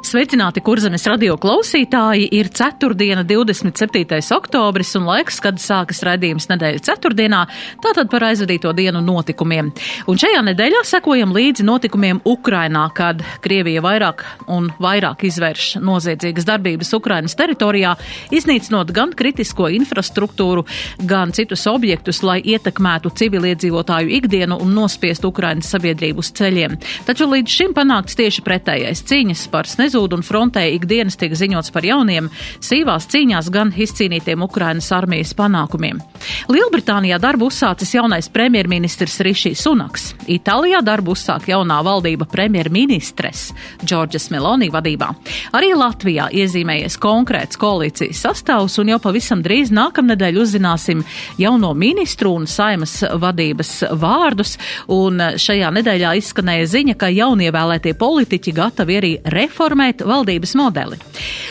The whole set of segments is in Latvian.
Sveicināti, kurzemes radio klausītāji! Ir ceturtdiena, 27. oktobris, un laiks, kad sākas raidījums nedēļas ceturtdienā, tātad par aizvadīto dienu notikumiem. Un šajā nedēļā sekojam līdzi notikumiem Ukrainā, kad Krievija vairāk un vairāk izvērš noziedzīgas darbības Ukrainas teritorijā, iznīcinot gan kritisko infrastruktūru, gan citus objektus, lai ietekmētu civiliedzīvotāju ikdienu un nospiest Ukrainas sabiedrību uz ceļiem. Taču līdz šim panākts tieši pretējais cīņas par snezūdu nezūd un frontē ikdienas tiek ziņots par jauniem sīvās cīņās gan izcīnītiem Ukrainas armijas panākumiem. Lielbritānijā darbu uzsācis jaunais premjerministrs Rišī Sunaks. Itālijā darbu uzsāk jaunā valdība premjerministres Džordžas Meloni vadībā. Arī Latvijā iezīmējies konkrēts koalīcijas sastāvs un jau pavisam drīz nākamnedēļ uzzināsim jauno ministru un saimas vadības vārdus. Un šajā nedēļā izskanēja ziņa, ka jaunievēlētie politiķi gatavi arī reformēt reformēt valdības modeli.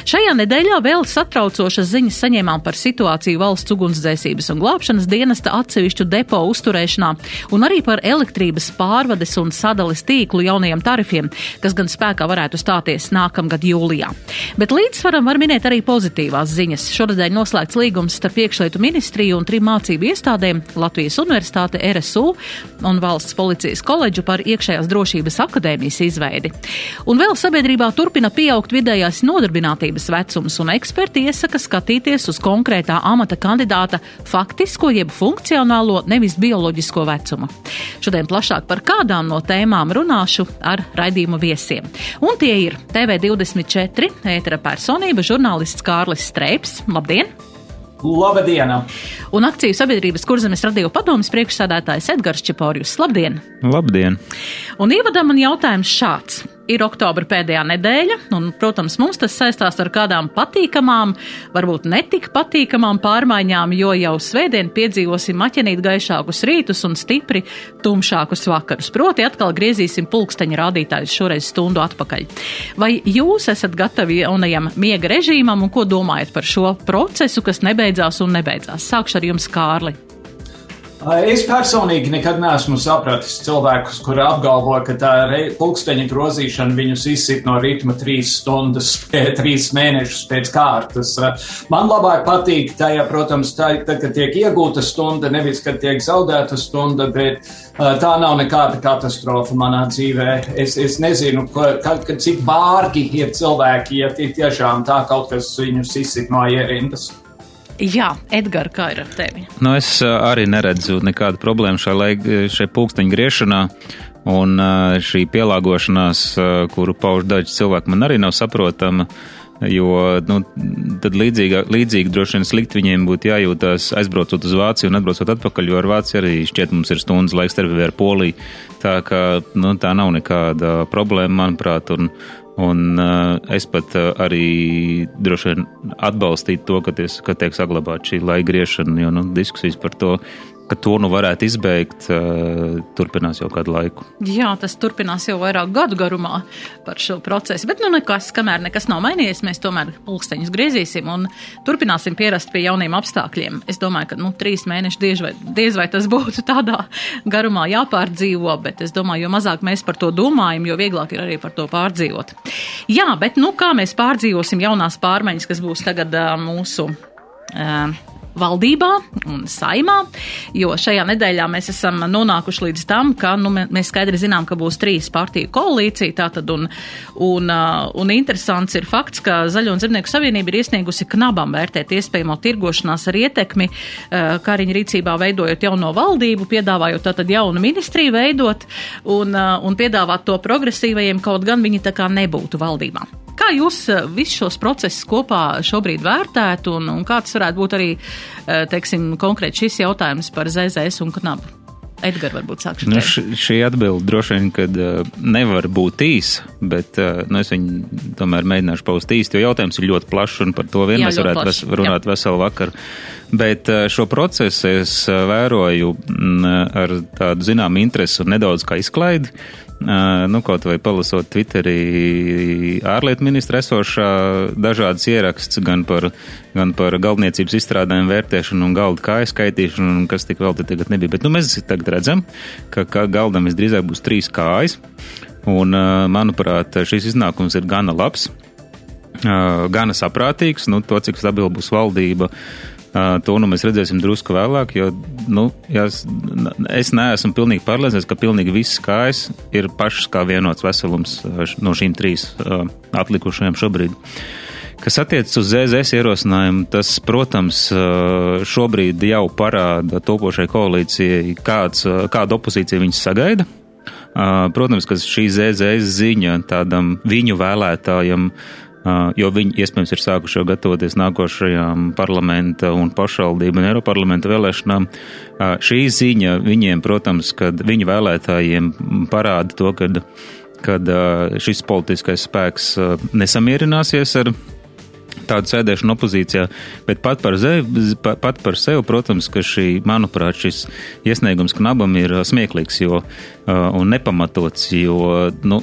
Šajā nedēļā vēl satraucošas ziņas saņēmām par situāciju valsts ugunsdzēsības un glābšanas dienesta atsevišķu depo uzturēšanā un arī par elektrības pārvades un sadales tīklu jaunajiem tarifiem, kas gan spēkā varētu stāties nākamgad jūlijā. Bet līdzsvaram var minēt arī pozitīvās ziņas. Šonadēļ noslēgts līgums starp iekšlietu ministriju un trim mācību iestādēm - Latvijas Universitāte, RSU un Valsts policijas koledžu par iekšējās drošības akadēmijas izveidi. Un vēl sabiedrībā turpina turpina pieaugt vidējās nodarbinātības vecums, un eksperti iesaka skatīties uz konkrētā amata kandidāta faktisko jeb funkcionālo, nevis bioloģisko vecumu. Šodien plašāk par kādām no tēmām runāšu ar raidījuma viesiem. Un tie ir TV24, ētera personība, žurnālists Kārlis Streips. Labdien! Labdien! Un akciju sabiedrības kurzemes radio padomas priekšsādātājs Edgars Čeporjus. Labdien! Labdien! Un ievadam man jautājums šāds ir oktobra pēdējā nedēļa, un, protams, mums tas saistās ar kādām patīkamām, varbūt netik patīkamām pārmaiņām, jo jau svētdien piedzīvosim maķenīt gaišākus rītus un stipri tumšākus vakarus. Proti atkal griezīsim pulksteņa rādītājus šoreiz stundu atpakaļ. Vai jūs esat gatavi jaunajam miega režīmam un ko domājat par šo procesu, kas nebeidzās un nebeidzās? Sākšu ar jums, Kārli. Es personīgi nekad neesmu sapratis cilvēkus, kuri apgalvo, ka tā pulksteņa grozīšana viņus izsit no ritma trīs stundas, trīs mēnešus pēc kārtas. Man labāk patīk tajā, protams, tā, tā, kad tiek iegūta stunda, nevis, kad tiek zaudēta stunda, bet tā nav nekāda katastrofa manā dzīvē. Es, es nezinu, ka, ka, cik vārgi ir cilvēki, ja tiešām tā kaut kas viņus izsit no ierindas. Jā, Edgars, kā ir ar tevi? Nu, es arī neredzu nekādu problēmu šai, laik, šai pulksteņa griešanā. Un šī pielāgošanās, kuru pauž daži cilvēki, man arī nav saprotama. Jo nu, tad līdzīga, līdzīgi droši vien slikti viņiem būtu jājūtās aizbraucot uz Vāciju un atbraucot atpakaļ, jo ar Vāciju arī šķiet mums ir stundas laiks starpībā ar Poliju. Tā ka nu, tā nav nekāda problēma, manuprāt. Un, Un uh, es pat uh, arī droši vien atbalstītu to, ka, ties, ka tiek saglabāta šī laika griešana, jo nu, diskusijas par to, ka to nu varētu izbeigt, uh, turpinās jau kādu laiku. Jā, tas turpinās jau vairāk gadu garumā par šo procesu, bet nu nekas, kamēr nekas nav mainījies, mēs tomēr pulksteņus griezīsim un turpināsim pierast pie jauniem apstākļiem. Es domāju, ka nu, trīs mēneši diez vai, diez vai tas būtu tādā garumā jāpārdzīvo, bet es domāju, jo mazāk mēs par to domājam, jo vieglāk ir arī par to pārdzīvot. Jā, bet nu kā mēs pārdzīvosim jaunās pārmaiņas, kas būs tagad uh, mūsu. Uh, valdībā un saimā, jo šajā nedēļā mēs esam nonākuši līdz tam, ka nu, mēs skaidri zinām, ka būs trīs partiju koalīcija. Tātad, un, un, uh, un interesants ir fakts, ka Zaļo un Zemnieku savienība ir iesniegusi knabam vērtēt iespējamo tirgošanās ar ietekmi, uh, kā viņa rīcībā veidojot jauno valdību, piedāvājot tātad jaunu ministriju veidot un, uh, un piedāvāt to progresīvajiem, kaut gan viņi tā kā nebūtu valdībā. Kā jūs visus šos procesus kopā šobrīd vērtētu un, un kāds varētu būt arī, eh, teiksim, konkrēti šis jautājums par ZZS un knabu? Edgars, varbūt sākšu. Nu, š, šī atbilde droši vien, kad uh, nevar būt īsa, bet uh, nu, es viņu tomēr mēģināšu paust īsti, jo jautājums ir ļoti plašs un par to vien Jā, mēs varētu ves, runāt Jā. veselu vakaru. Bet uh, šo procesu es vēroju mm, ar tādu zinām interesi un nedaudz kā izklaidi. Nu, kaut vai palasot Twitterī ārlietu ministra esošā dažādas ieraksts gan par, gan par galdniecības izstrādājumu vērtēšanu un galdu kāju skaitīšanu, un kas tik vēl te tagad nebija. Bet, nu, mēs tagad redzam, ka, ka galdam visdrīzāk būs trīs kājas, un, manuprāt, šis iznākums ir gana labs, gana saprātīgs, nu, to, cik stabila būs valdība To nu mēs redzēsim drusku vēlāk, jo nu, jās, es neesmu pilnīgi pārliecināts, ka pilnīgi viss kājas ir pašas kā vienots veselums no šīm trīs atlikušajām šobrīd. Kas attiecas uz ZZS ierosinājumu, tas, protams, šobrīd jau parāda topošai koalīcijai, kāds, kāda opozīcija viņas sagaida. Protams, ka šī ZZS ziņa tādam viņu vēlētājam uh, jo viņi iespējams ir sākuši jau gatavoties nākošajām parlamenta un pašvaldību un Eiroparlamenta vēlēšanām. Šī ziņa viņiem, protams, kad viņu vēlētājiem parāda to, kad, kad šis politiskais spēks nesamierināsies ar tādu sēdēšanu opozīcijā, bet pat par, sevi, pat par sevi, protams, ka šī, manuprāt, šis iesniegums knabam ir smieklīgs jo, un nepamatots, jo, nu,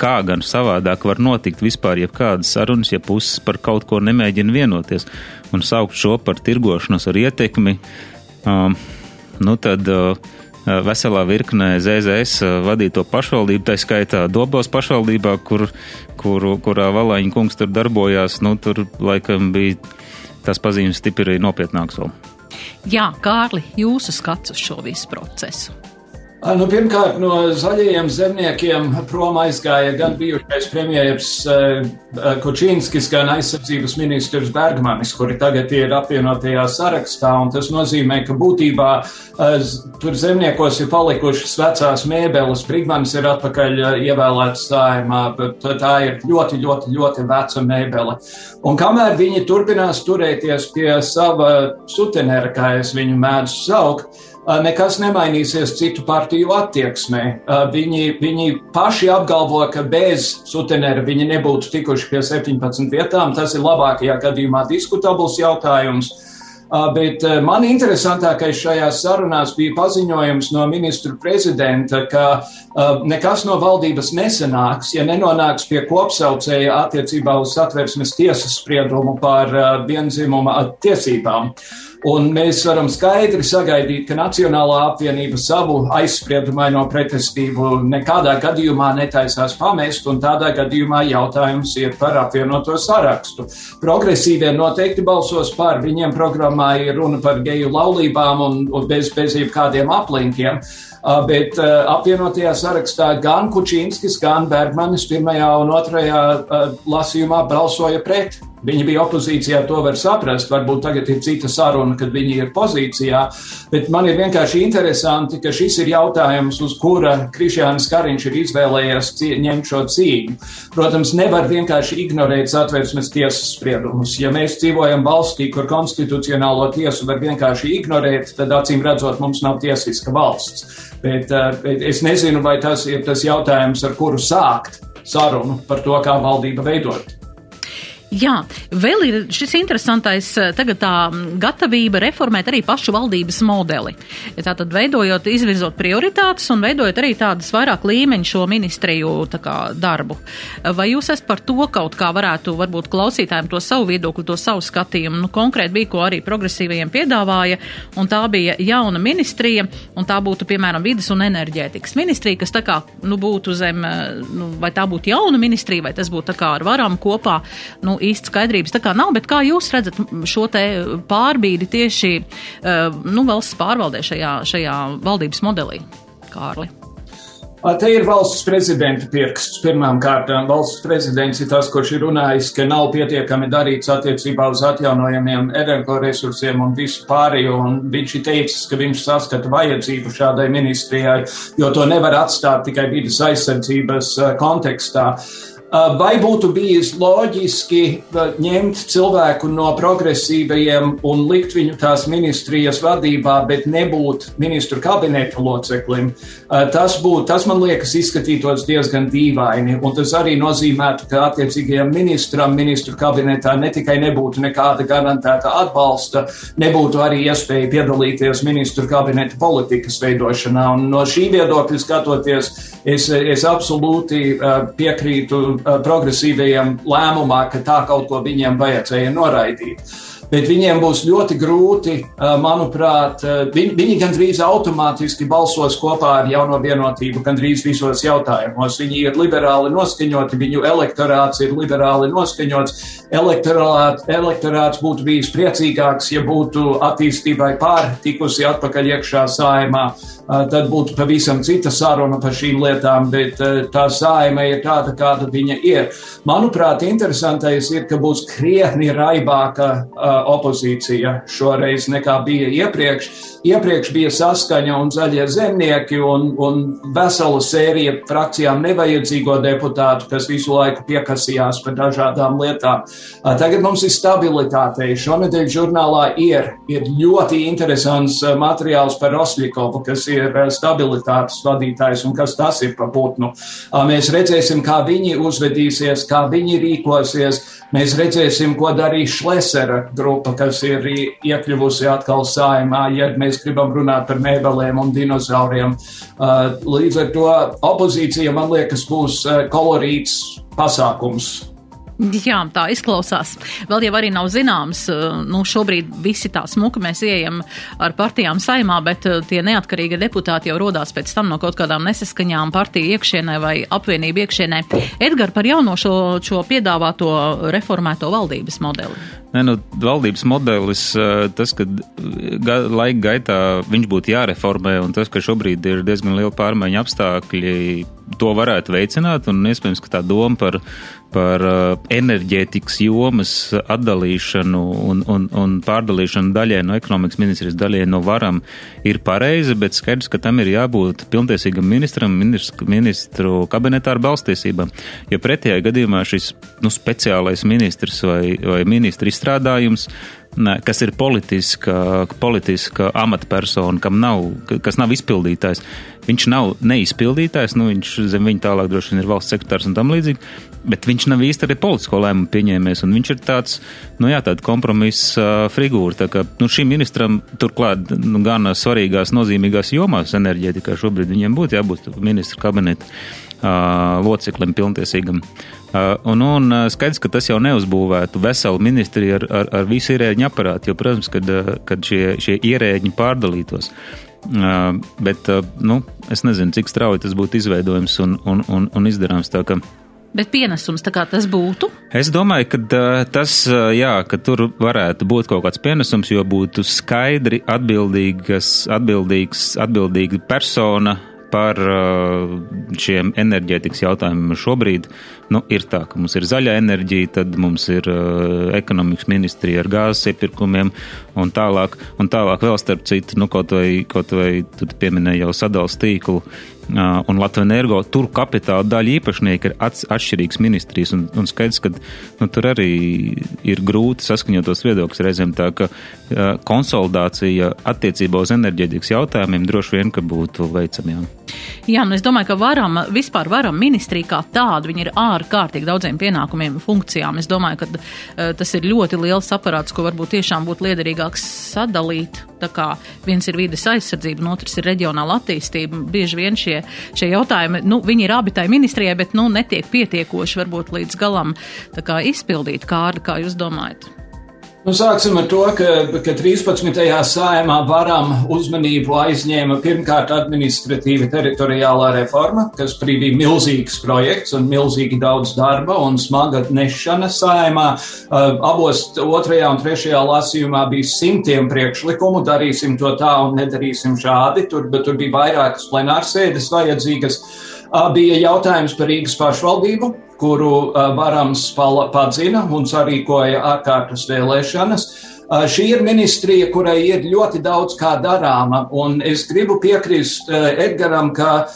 kā gan savādāk var notikt vispār jebkādas sarunas, ja puses par kaut ko nemēģina vienoties un saukt šo par tirgošanos ar ietekmi, um, nu tad uh, veselā virknē ZZS uh, vadīto pašvaldību, tā skaitā Dobos pašvaldībā, kur, kur, kurā Valāņa kungs tur darbojās, nu tur laikam bija tas pazīmes stipri nopietnāks vēl. Jā, Kārli, jūsu skats uz šo visu procesu. Nu, pirmkārt, no zaļajiem zemniekiem prom aizgāja gan bijušais premjerministrs uh, Kučīnskis, gan aizsardzības ministrs Bergmanis, kuri tagad ir apvienotajā sarakstā. Tas nozīmē, ka būtībā uh, tur zemniekos ir palikušas vecās mēbeles. Brigmanis ir atpakaļ ievēlēts sājumā, bet tā ir ļoti, ļoti, ļoti veca mēbele. Un kamēr viņi turpinās turēties pie sava sutenera, kā es viņu mēdzu saukt, nekas nemainīsies citu partiju attieksmē. Viņi, viņi paši apgalvo, ka bez sutenera viņi nebūtu tikuši pie 17 vietām. Tas ir labākajā gadījumā diskutabls jautājums. Bet man interesantākais šajās sarunās bija paziņojums no ministru prezidenta, ka nekas no valdības nesanāks, ja nenonāks pie kopsaucēja attiecībā uz satversmes tiesas spriedumu par vienzimuma tiesībām. Un mēs varam skaidri sagaidīt, ka Nacionālā apvienība savu aizspriedumaino pretestību nekādā gadījumā netaisās pamest, un tādā gadījumā jautājums ir par apvienoto sarakstu. Progresīvie noteikti balsos par, viņiem programmā ir runa par geju laulībām un, un bez, bez jebkādiem aplinkiem. Bet apvienotajā sarakstā gan Kučīnskis, gan Bergmanis pirmajā un otrajā lasījumā balsoja pret. Viņi bija opozīcijā, to var saprast. Varbūt tagad ir cita saruna, kad viņi ir pozīcijā. Bet man ir vienkārši interesanti, ka šis ir jautājums, uz kura Krišjāns Kariņš ir izvēlējies ņemt šo cīņu. Protams, nevar vienkārši ignorēt satversmes tiesas spriedumus. Ja mēs dzīvojam valstī, kur konstitucionālo tiesu var vienkārši ignorēt, tad acīm redzot, mums nav tiesiska valsts. Bet, eh, bet es nezinu, vai tas ir tas jautājums, ar kuru sākt sarunu par to, kā valdība veidot. Jā, vēl ir šis interesantais eh, tagad tā gatavība reformēt arī pašu valdības modeli. Tātad veidojot, izvirzot prioritātes un veidojot arī tādas vairāk līmeņu šo ministriju kā, darbu. Vai jūs esat par to kaut kā varētu varbūt klausītājiem to savu viedokli, to savu skatījumu? Nu, konkrēti bija, ko arī progresīvajiem piedāvāja, un tā bija jauna ministrija, un tā būtu, piemēram, vidas un enerģētikas ministrija, kas tā kā, nu, būtu zem, eh, nu, vai tā būtu jauna ministrija, vai tas būtu tā kā ar varam kopā, nu, īsti skaidrības tā kā nav, bet kā jūs redzat šo te pārbīdi tieši uh, nu, valsts pārvaldē šajā, šajā valdības modelī, Kārli? Te ir valsts prezidenta pirksts. Pirmām kārtām valsts prezidents ir tas, kurš ir runājis, ka nav pietiekami darīts attiecībā uz atjaunojamiem energoresursiem un visu pārējo. Un viņš ir teicis, ka viņš saskata vajadzību šādai ministrijai, jo to nevar atstāt tikai vidas aizsardzības kontekstā. Uh, Vai būtu bijis loģiski ņemt cilvēku no progresīvajiem un likt viņu tās ministrijas vadībā, bet nebūt ministru kabineta loceklim? Tas, būtu, tas man liekas, izskatītos diezgan dīvaini. Un tas arī nozīmētu, ka attiecīgajam ministram ministru kabinetā ne tikai nebūtu nekāda garantēta atbalsta, nebūtu arī iespēja piedalīties ministru kabineta politikas veidošanā. Un no šī viedokļa skatoties, es, es absolūti piekrītu progresīvajiem lēmumā, ka tā kaut ko viņiem vajadzēja noraidīt bet viņiem būs ļoti grūti, manuprāt, viņi, viņi gandrīz automātiski balsos kopā ar jauno vienotību gandrīz visos jautājumos. Viņi ir liberāli noskaņoti, viņu elektorāts ir liberāli noskaņots. Elektorāt, elektorāts būtu bijis priecīgāks, ja būtu attīstībai pārtikusi atpakaļ iekšā saimā. Tad būtu pavisam cita saruna par šīm lietām, bet tā saima ir tāda, kāda viņa ir. Manuprāt, interesantais ir, ka būs krietni raibāka opozīcija šoreiz nekā bija iepriekš. Iepriekš bija saskaņa un zaļie zemnieki un, un vesela sērija frakcijām nevajadzīgo deputātu, kas visu laiku piekasījās par dažādām lietām. Tagad mums ir stabilitāte. Šonadēļ žurnālā ir, ir ļoti interesants materiāls par Rosļikovu, kas ir stabilitātes vadītājs un kas tas ir pa putnu. Mēs redzēsim, kā viņi uzvedīsies, kā viņi rīkosies. Mēs redzēsim, ko darīs Šlesera grupa, kas ir iekļuvusi atkal saimā, ja mēs gribam runāt par mēbelēm un dinozauriem. Uh, līdz ar to opozīcija, man liekas, būs uh, kolorīts pasākums Jā, tā izklausās. Vēl jau arī nav zināms, eh, nu, šobrīd visi tā smuka mēs ejam ar partijām saimā, bet eh, tie neatkarīgi deputāti jau rodās pēc tam no kaut kādām nesaskaņām partiju iekšienē vai apvienību iekšienē. Edgar, par jauno šo, šo piedāvāto reformēto valdības modeli. Ne, nu, valdības modelis, eh, tas, ka ga, laika gaitā viņš būtu jāreformē, un tas, ka šobrīd ir diezgan liela pārmaiņa apstākļi, to varētu veicināt, un iespējams, ka tā doma par par uh, enerģētikas jomas atdalīšanu un, un, un pārdalīšanu daļai no ekonomikas ministrijas, daļai no varam ir pareiza, bet skaidrs, ka tam ir jābūt pilntiesīgam ministram, ministru, kabinetā ar balstiesībām. Jo pretējā gadījumā šis nu, speciālais ministrs vai, vai ministra izstrādājums kas ir politiska, politiska amatpersona, kam nav, kas nav izpildītājs. Viņš nav neizpildītājs, nu, viņš zem viņa tālāk droši vien ir valsts sekretārs un tam līdzīgi, bet viņš nav īsti arī politisko lēmumu pieņēmējs, viņš ir tāds, nu jā, tāda kompromisa uh, figūra. Tā kā, nu, šim ministram turklāt nu, gan svarīgās, nozīmīgās jomās enerģētikā šobrīd viņiem būtu jābūt ministra kabineta uh, loceklim pilntiesīgam. Uh, un, un skaidrs, ka tas jau neuzbūvētu veselu ministriju ar, ar, ar visu ierēģiņu aparātu, jo, protams, kad, kad šie, šie ierēģiņi pārdalītos. Uh, bet, uh, nu, es nezinu, cik strauji tas būtu izveidojams un, un, un, un izdarāms. Tā, ka, Bet pienesums tas būtu? Es domāju, ka tas, jā, ka tur varētu būt kaut kāds pienesums, jo būtu skaidri atbildīgas, atbildīgs, atbildīga persona par šiem enerģētikas jautājumiem šobrīd nu, ir tā, ka mums ir zaļa enerģija, tad mums ir ekonomikas ministrija ar gāzes iepirkumiem un tālāk, un tālāk vēl starp citu, nu, kaut vai, kaut vai tu pieminēji jau sadals tīklu un Latvijas energo tur kapitāla daļa īpašnieki ir atšķirīgas ministrijas. Un, un skaidrs, ka nu, tur arī ir grūti saskaņotos viedokļus reizēm tā, ka konsolidācija attiecībā uz enerģētikas jautājumiem droši vien, būtu veicama. Jā. Nu es domāju, ka varam, vispār varam ministrija kā tāda, viņi ir ārkārtīgi daudziem pienākumiem un funkcijām. Es domāju, ka uh, tas ir ļoti liels aparāts, ko varbūt tiešām būtu liederīgāks sadalīt. Tā kā viens ir vides aizsardzība, un otrs ir reģionāla attīstība. Bieži vien šie, šie jautājumi, nu, viņi ir abi tai ministrijai, bet, nu, netiek pietiekoši varbūt līdz galam kā, izpildīt kārdu, kā jūs domājat. Nu, sāksim ar to, ka, ka 13. sājumā varam uzmanību aizņēma pirmkārt administratīva teritoriālā reforma, kas bija milzīgs projekts un milzīgi daudz darba un smaga nešana sājumā. Abos otrajā un trešajā lasījumā bija simtiem priekšlikumu, darīsim to tā un nedarīsim šādi, tur, bet tur bija vairākas plenārsēdes vajadzīgas. Bija jautājums par Rīgas pašvaldību, kuru varams padzina un sarīkoja ārkārtas vēlēšanas. Šī ir ministrija, kurai ir ļoti daudz kā darāma, un es gribu piekrist Edgaram, ka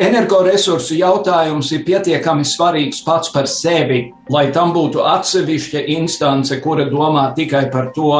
energoresursu jautājums ir pietiekami svarīgs pats par sevi, lai tam būtu atsevišķa instance, kura domā tikai par to,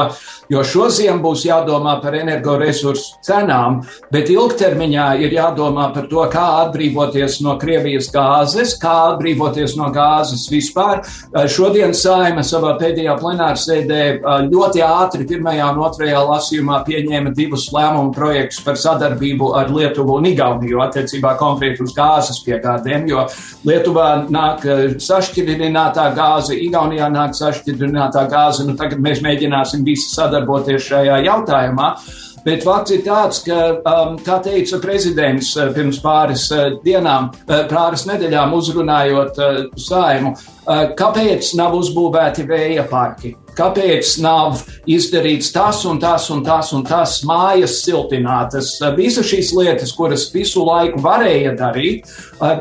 jo šodien būs jādomā par energoresursu cenām, bet ilgtermiņā ir jādomā par to, kā atbrīvoties no Krievijas gāzes, kā atbrīvoties no gāzes vispār. Uh, šodien Saima savā pēdējā plenārsēdē uh, ļoti ātri pirmajā un otrajā lasījumā pieņēma divus lēmumu projektus par sadarbību ar Lietuvu un Igauniju attiecībā konkrēti uz gāzes piegādēm, jo Lietuvā nāk eh, sašķidrinātā gāze, Igaunijā nāk sašķidrinātā gāze. Nu, tagad mēs mēģināsim visi sadarboties šajā jautājumā. Bet fakts ir tāds, ka, um, kā teica prezidents uh, pirms pāris uh, dienām, uh, pāris nedēļām uzrunājot uh, saimu, uh, kāpēc nav uzbūvēti vēja parki? Kāpēc nav izdarīts tas un tas un tas un tas mājas siltinātas? Visas šīs lietas, kuras visu laiku varēja darīt.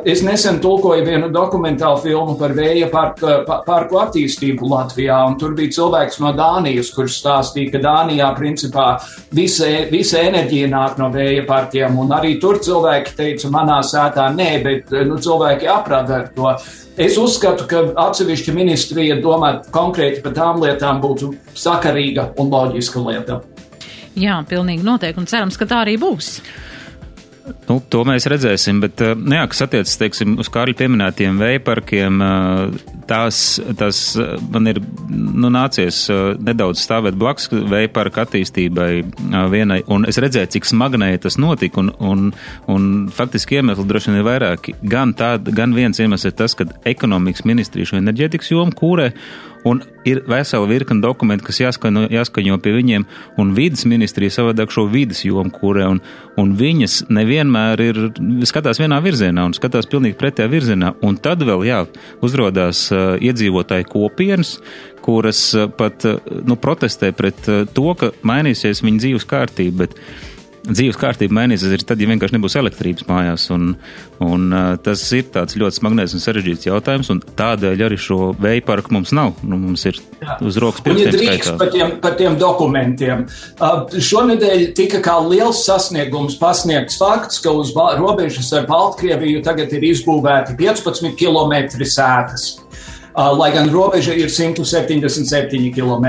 Es nesen tulkoju vienu dokumentālu filmu par vēja parku, parku attīstību Latvijā, un tur bija cilvēks no Dānijas, kurš stāstīja, ka Dānijā principā visa, visa enerģija nāk no vēja parkiem, un arī tur cilvēki teica, manā sētā nē, bet nu, cilvēki aprada ar to. Es uzskatu, ka atsevišķa ministrija domāt konkrēti par tām lietām būtu sakarīga un loģiska lieta. Jā, pilnīgi noteikti, un cerams, ka tā arī būs. Nu, to mēs redzēsim, bet, eh, nu jā, kas attiecas, teiksim, uz Kārļa pieminētiem vējparkiem, eh, tās, tas eh, man ir, nu, nācies nedaudz stāvēt blakus vējparka attīstībai vienai, un es redzēju, cik smagnēji tas notika, un, un, un faktiski iemesli droši vien ir vairāki. Gan tād, gan viens iemesls ir tas, ka ekonomikas ministrija šo enerģētikas jomu kūrē, un ir vesela virkne dokumentu, kas jāskaņo, jāskaņo pie viņiem, un vidas ministrija savādāk šo vidas jomu kurē, un, un viņas nevienmēr ir, skatās vienā virzienā un skatās pilnīgi pretējā virzienā, un tad vēl, jā, uzrodās uh, iedzīvotāji kopienas, kuras uh, pat, uh, nu, protestē pret uh, to, ka mainīsies viņu dzīves kārtība, bet dzīves kārtība mainīsies arī tad, ja vienkārši nebūs elektrības mājās. Un, un, tas ir tāds ļoti smagnējs un sarežģīts jautājums, un tādēļ arī šo vēja parku mums nav. Nu, mums ir uz rokas pirkstiem ja skaitā. Par tiem, par tiem dokumentiem. Uh, šonedēļ tika kā liels sasniegums pasniegts fakts, ka uz robežas ar Baltkrieviju tagad ir izbūvēti 15 km sētas. Uh, lai gan robeža ir 177 km.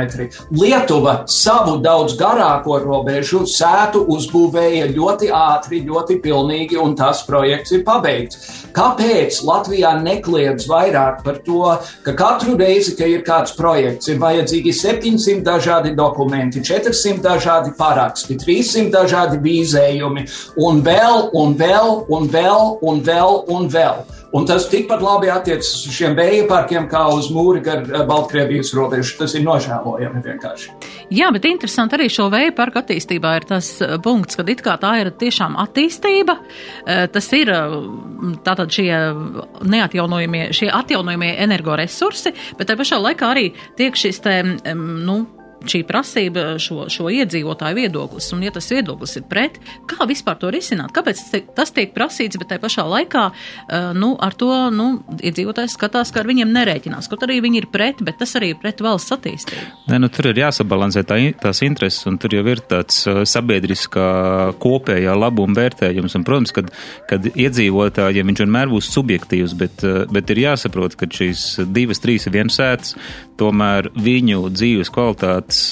Lietuva savu daudz garāko robežu sētu uzbūvēja ļoti ātri, ļoti pilnīgi, un tas projekts ir pabeigts. Kāpēc Latvijā nekliedz vairāk par to, ka katru reizi, kad ir kāds projekts, ir vajadzīgi 700 dažādi dokumenti, 400 dažādi paraksti, 300 dažādi vīzējumi, un vēl, un vēl, un vēl, un vēl, un vēl. Un tas tikpat labi attiecas uz šiem vēja parkiem, kā uz mūri gar eh, Baltkrievijas robežu. Tas ir nožēlojami vienkārši. Jā, bet interesanti arī šo vēja parku attīstībā ir tas eh, punkts, kad it kā tā ir tiešām attīstība. Eh, tas ir tātad šie neatjaunojamie, šie atjaunojamie energoresursi, bet tā pašā laikā arī tiek šis te, nu, šī prasība, šo, šo iedzīvotāju viedoklis, un ja tas viedoklis ir pret, kā vispār to risināt? Kāpēc tas tiek prasīts, bet tajā pašā laikā, uh, nu, ar to, nu, iedzīvotājs skatās, ka ar viņiem nerēķinās, kaut arī viņi ir pret, bet tas arī ir pret valsts attīstību. Nē, nu, tur ir jāsabalansē tā, tās intereses, un tur jau ir tāds uh, sabiedriskā kopējā labuma vērtējums, un, protams, kad, kad iedzīvotājiem viņš vienmēr būs subjektīvs, bet, uh, bet ir jāsaprot, ka šīs divas, trīs ir viens sēts, tomēr viņu dzīves kvalitātes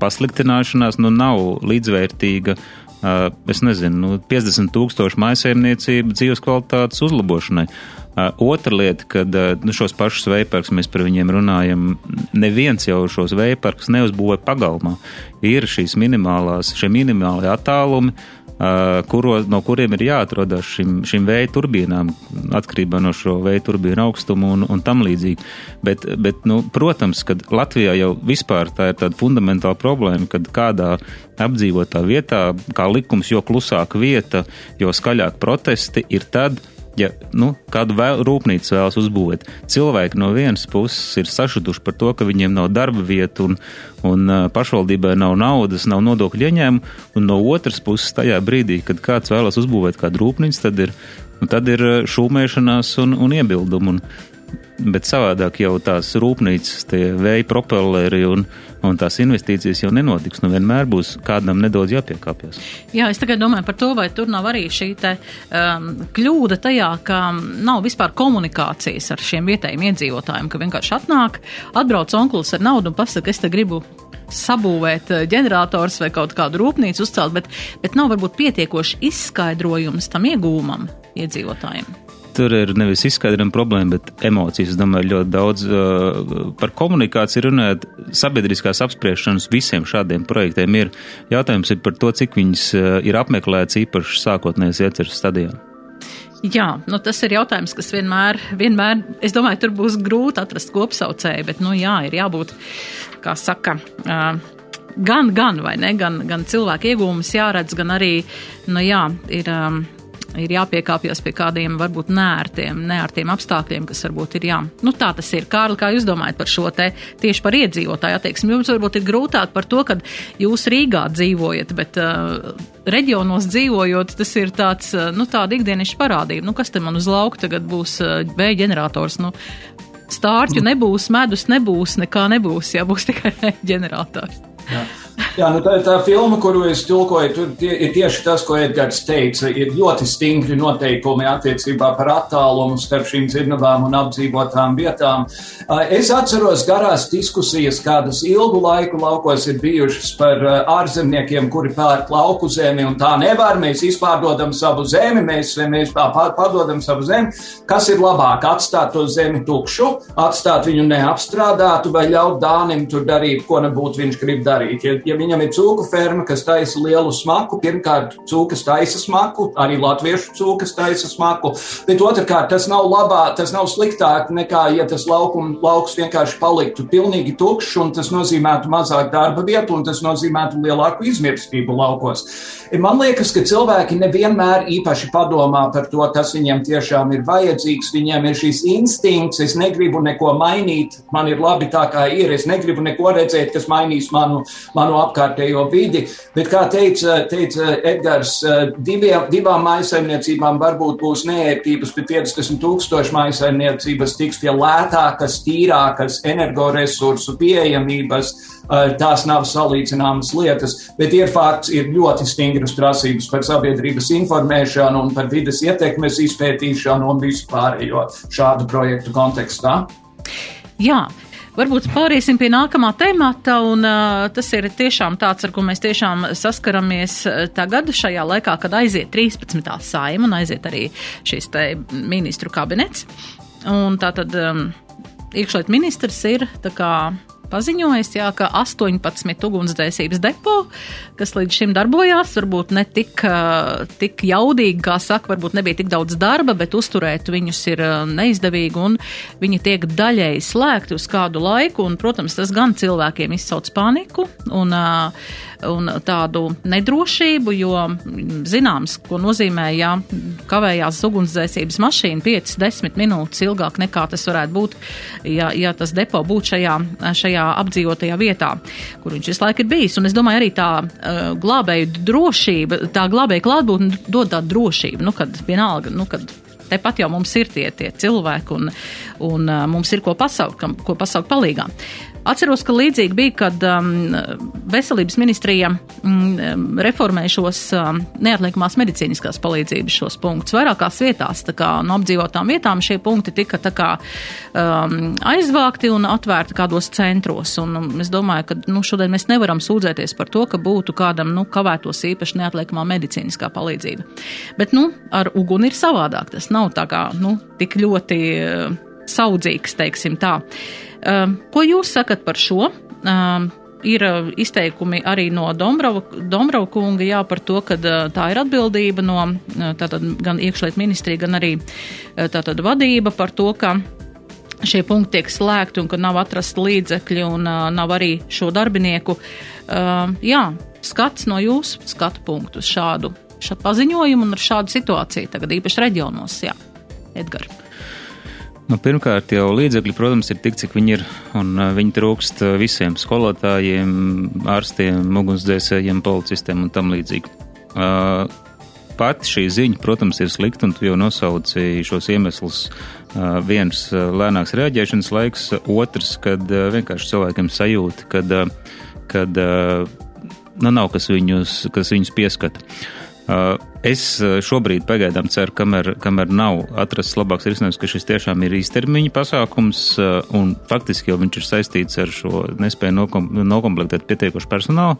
pasliktināšanās nu, nav līdzvērtīga. Es nezinu, nu, 50 tūkstošu maisaimniecību dzīves kvalitātes uzlabošanai. Otra lieta, kad nu, šos pašus veiparkus mēs par viņiem runājam, neviens jau šos veiparkus neuzbūvē pagalmā. Ir šīs minimālās, šie minimālie attālumi, Uh, kuro, no kuriem ir jāatrodas šim, šim vēja turbīnām, atkarībā no šo vēja turbīnu augstumu un, un tam līdzīgi. Bet, bet nu, protams, ka Latvijā jau vispār tā ir tāda fundamentāla problēma, kad kādā apdzīvotā vietā, kā likums, jo klusāka vieta, jo skaļāk protesti ir tad, ja nu, kādu vēl, rūpnīcu vēlas uzbūvēt, cilvēki no vienas puses ir sašutuši par to, ka viņiem nav darba vietu un, un pašvaldībai nav naudas, nav nodokļu ieņēmumu, un no otras puses tajā brīdī, kad kāds vēlas uzbūvēt kādu rūpnīcu, tad ir, nu, tad ir šūmēšanās un, un iebildumi. Un, bet savādāk jau tās rūpnīcas, tie vēja propelleri un, un tās investīcijas jau nenotiks. Nu, vienmēr būs kādam nedaudz jāpiekāpjas. Jā, es tagad domāju par to, vai tur nav arī šī te, um, kļūda tajā, ka nav vispār komunikācijas ar šiem vietējiem iedzīvotājiem, ka vienkārši atnāk, atbrauc onkls ar naudu un pasaka, es te gribu sabūvēt uh, ģenerators vai kaut kādu rūpnīcu uzcelt, bet, bet nav varbūt pietiekoši izskaidrojums tam iegūmam iedzīvotājiem tur ir nevis izskaidrojama problēma, bet emocijas. Es domāju, ļoti daudz uh, par komunikāciju runājot. Sabiedriskās apspriešanas visiem šādiem projektiem ir jautājums ir par to, cik viņas uh, ir apmeklēts īpaši sākotnēs ieceras stadijā. Jā, nu tas ir jautājums, kas vienmēr, vienmēr, es domāju, tur būs grūti atrast kopsaucēju, bet, nu jā, ir jābūt, kā saka, uh, gan, gan, vai ne, gan, gan cilvēku iegūmus jāredz, gan arī, nu jā, ir. Um, ir jāpiekāpjas pie kādiem varbūt nērtiem, nērtiem apstākļiem, kas varbūt ir jā. Nu, tā tas ir. Kārli, kā jūs domājat par šo te tieši par iedzīvotāju attieksmi? Jums varbūt ir grūtāk par to, ka jūs Rīgā dzīvojat, bet uh, reģionos dzīvojot, tas ir tāds, uh, nu, tāda ikdienišķa parādība. Nu, kas te man uz lauka tagad būs uh, vēja ģenerators? Nu, stārķu nebūs, medus nebūs, nekā nebūs, ja būs tikai ģenerators. Jā. Jā, nu tā, tā filma, kuru es tulkoju, tur tie, ir tieši tas, ko Edgars teica. Ir ļoti stingri noteikumi attiecībā par attālumu starp šīm dzirnavām un apdzīvotām vietām. Es atceros garās diskusijas, kādas ilgu laiku laukos ir bijušas par ārzemniekiem, kuri pērk lauku zemi, un tā nevar. Mēs izpārdodam savu zemi, mēs, mēs padodam savu zemi. Kas ir labāk? Atstāt to zemi tukšu, atstāt viņu neapstrādātu vai ļaut Dānim tur darīt, ko nebūtu viņš grib darīt. Ja, ja viņam ir cūku ferma, kas taisa lielu smaku, pirmkārt, cūkas taisa smaku, arī latviešu cūkas taisa smaku, bet otrkārt, tas nav labā, tas nav sliktāk nekā, ja tas laukum, lauks vienkārši paliktu pilnīgi tukšs, un tas nozīmētu mazāk darba vietu, un tas nozīmētu lielāku izmirstību laukos. Man liekas, ka cilvēki nevienmēr īpaši padomā par to, kas viņiem tiešām ir vajadzīgs. Viņiem ir šīs instinkts, es negribu neko mainīt, man ir labi tā, kā ir, es negribu neko redzēt, kas mainīs manu, manu apkārtējo vidi. Bet, kā teica, teica Edgars, diviem, divām maisaimniecībām varbūt būs neērtības, bet 50 tūkstoši maisaimniecības tiks pie lētākas, tīrākas energoresursu pieejamības. Tās nav salīdzināmas lietas, bet ir fakts, ir ļoti stingras prasības par sabiedrības informēšanu un par vidas ietekmes izpētīšanu un visu pārējo šādu projektu kontekstā. Jā, Varbūt pāriesim pie nākamā temata, un uh, tas ir tiešām tāds, ar ko mēs tiešām saskaramies tagad, šajā laikā, kad aiziet 13. saima un aiziet arī šis te ministru kabinets. Un tātad um, iekšliet ministrs ir tā kā paziņojis, jā, ka 18 ugunsdzēsības depo, kas līdz šim darbojās, varbūt ne tik, tik jaudīgi, kā saka, varbūt nebija tik daudz darba, bet uzturēt viņus ir neizdevīgi un viņi tiek daļēji slēgti uz kādu laiku. Un, protams, tas gan cilvēkiem izsauc paniku un uh, un tādu nedrošību, jo zināms, ko nozīmē, ja kavējās ugunsdzēsības mašīna 5-10 minūtes ilgāk nekā tas varētu būt, ja, ja tas depo būtu šajā, šajā apdzīvotajā vietā, kur viņš visu laiku ir bijis. Un es domāju, arī tā uh, glābēju drošība, tā glābēju klātbūtne dod tādu drošību, nu, kad vienalga, nu, kad tepat jau mums ir tie, tie cilvēki un, un uh, mums ir ko pasaukt, ko pasaukt palīgā. Atceros, ka līdzīgi bija, kad um, veselības ministrija um, reformēja šos um, neatliekamās medicīniskās palīdzības šos punktus vairākās vietās. Tā kā no apdzīvotām vietām šie punkti tika tā kā um, aizvākti un atvērti kādos centros. Un um, es domāju, ka nu, šodien mēs nevaram sūdzēties par to, ka būtu kādam nu, kavētos īpaši neatliekamā medicīniskā palīdzība. Bet nu, ar uguni ir savādāk. Tas nav tā kā nu, tik ļoti uh, saudzīgs, teiksim tā. Uh, ko jūs sakat par šo? Um, ir uh, izteikumi arī no Dombrava, Dombrava kunga jā, par to, ka uh, tā ir atbildība no uh, tātad, gan iekšliet ministrija, gan arī tātad vadība par to, ka šie punkti tiek slēgti un ka nav atrasta līdzekļi un nav arī šo darbinieku. Uh, jā, skats no jūsu skatu punktu šādu, šādu paziņojumu un ar šādu situāciju tagad īpaši reģionos. Jā, Edgars. Nu, pirmkārt, jau līdzekļi, protams, ir tik, cik viņi ir, uh, viņi trūkst uh, visiem skolotājiem, ārstiem, ugunsdzēsējiem, policistiem un tam līdzīgi. Uh, pati šī ziņa, protams, ir slikta, un tu jau nosauci šos iemeslus. Viens lēnāks reaģēšanas laiks, otrs, kad vienkārši cilvēkiem sajūta, kad, kad nu, nav kas viņus, kas viņus pieskata. Es šobrīd pagaidām ceru, kamēr, kamēr nav atrasts labāks risinājums, ka šis tiešām ir īstermiņa pasākums, un faktiski jau viņš ir saistīts ar šo nespēju nokom, nokomplektēt pietiekošu personālu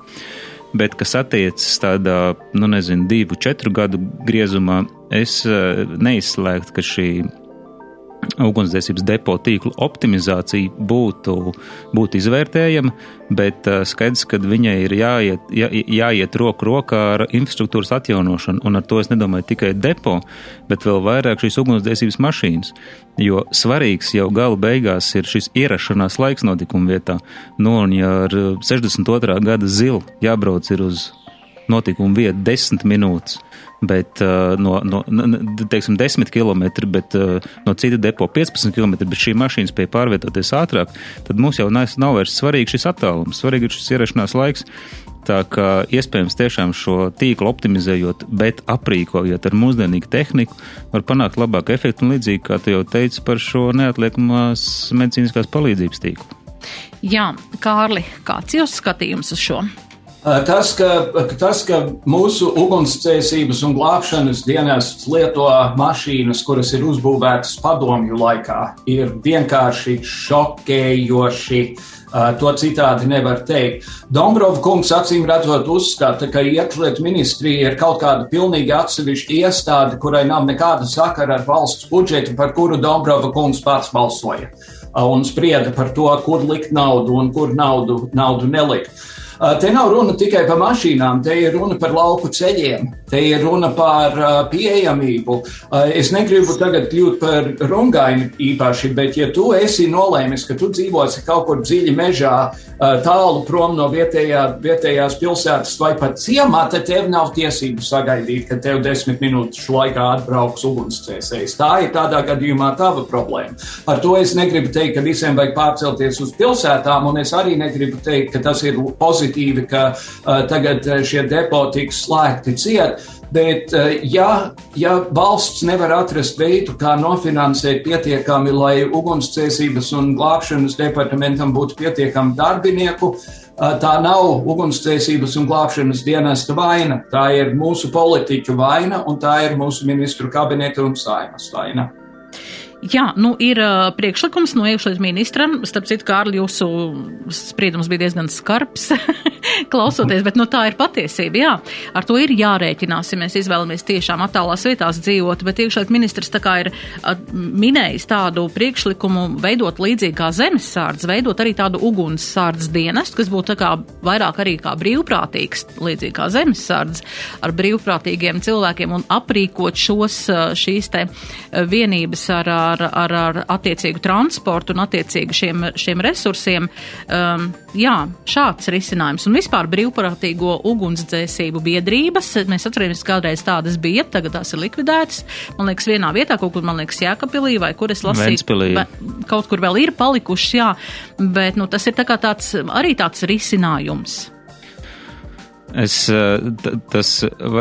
bet kas attiecas tādā, nu nezinu, divu, četru gadu griezumā, es neizslēgtu, ka šī ugunsdzēsības depo tīklu optimizācija būtu, būtu izvērtējama, bet uh, skaidrs, ka viņai ir jāiet, jā, jāiet roku rokā ar infrastruktūras atjaunošanu, un ar to es nedomāju tikai depo, bet vēl vairāk šīs ugunsdzēsības mašīnas, jo svarīgs jau gala beigās ir šis ierašanās laiks notikuma vietā. Nu, un ja ar 62. gada zilu jābrauc ir uz notikuma vietu desmit minūtes, bet uh, no, no teiksim, 10 km, bet uh, no cita depo 15 km, bet šī mašīna spēja pārvietoties ātrāk, tad mums jau nav, nav vairs svarīgi šis attālums, svarīgi ir šis ierašanās laiks. Tā kā iespējams tiešām šo tīklu optimizējot, bet aprīkojot ar mūsdienīgu tehniku, var panākt labāku efektu un līdzīgi, kā tu jau teici par šo neatliekamās medicīniskās palīdzības tīklu. Jā, Kārli, kāds ir jūsu skatījums uz šo? Tas ka, tas, ka mūsu ugunsdzēsības un glābšanas dienests lieto mašīnas, kuras ir uzbūvētas padomju laikā, ir vienkārši šokējoši. To citādi nevar teikt. Dombrova kungs acīm redzot uzskata, ka iekšlietu ministrija ir kaut kāda pilnīgi atsevišķa iestāde, kurai nav nekāda sakara ar valsts budžetu, par kuru Dombrova kungs pats balsoja un sprieda par to, kur likt naudu un kur naudu, naudu nelikt. Te nav runa tikai par mašīnām, te ir runa par lauku ceļiem, te ir runa par pieejamību. Es negribu tagad kļūt par rungaini īpaši, bet ja tu esi nolēmis, ka tu dzīvosi kaut kur dziļi mežā, tālu prom no vietējā, vietējās pilsētas vai pat ciemā, tad tev nav tiesību sagaidīt, ka tev desmit minūtes laikā atbrauks ugunsdzēsējs. Tā ir tādā gadījumā tava problēma. Ar to es negribu teikt, ka visiem vajag pārcelties uz pilsētām, un es arī negribu teikt, ka tas ir pozitīvi pozitīvi, ka uh, tagad šie depo tiks slēgti ciet. Bet, ja, ja valsts nevar atrast veidu, kā nofinansēt pietiekami, lai ugunsdzēsības un glābšanas departamentam būtu pietiekami darbinieku, tā nav ugunsdzēsības un glābšanas dienesta vaina. Tā ir mūsu politiķu vaina un tā ir mūsu ministru kabineta un saimas vaina. Jā, nu ir uh, priekšlikums no iekšlietu ministram. Starp citu, Kārli, jūsu spriedums bija diezgan skarbs, klausoties, bet nu, tā ir patiesība. Jā, ar to ir jārēķinās, ja mēs izvēlamies tiešām attālās vietās dzīvot. Bet iekšlietu ministrs tā kā ir uh, minējis tādu priekšlikumu veidot līdzīgi kā zemesārds, veidot arī tādu ugunssārds dienestu, kas būtu kā vairāk arī kā brīvprātīgs, līdzīgi kā zemesārds ar brīvprātīgiem cilvēkiem un aprīkot šos, šīs te vienības ar ar, ar, ar attiecīgu transportu un attiecīgu šiem, šiem resursiem. Um, jā, šāds risinājums. Un vispār brīvprātīgo ugunsdzēsību biedrības, mēs atceramies, kādreiz tādas bija, tagad tās ir likvidētas. Man liekas, vienā vietā, kaut kur, man liekas, Jēkapilī vai kur es lasīju, kaut kur vēl ir palikušas, jā, bet, nu, tas ir tā tāds, arī tāds risinājums. Es, tas,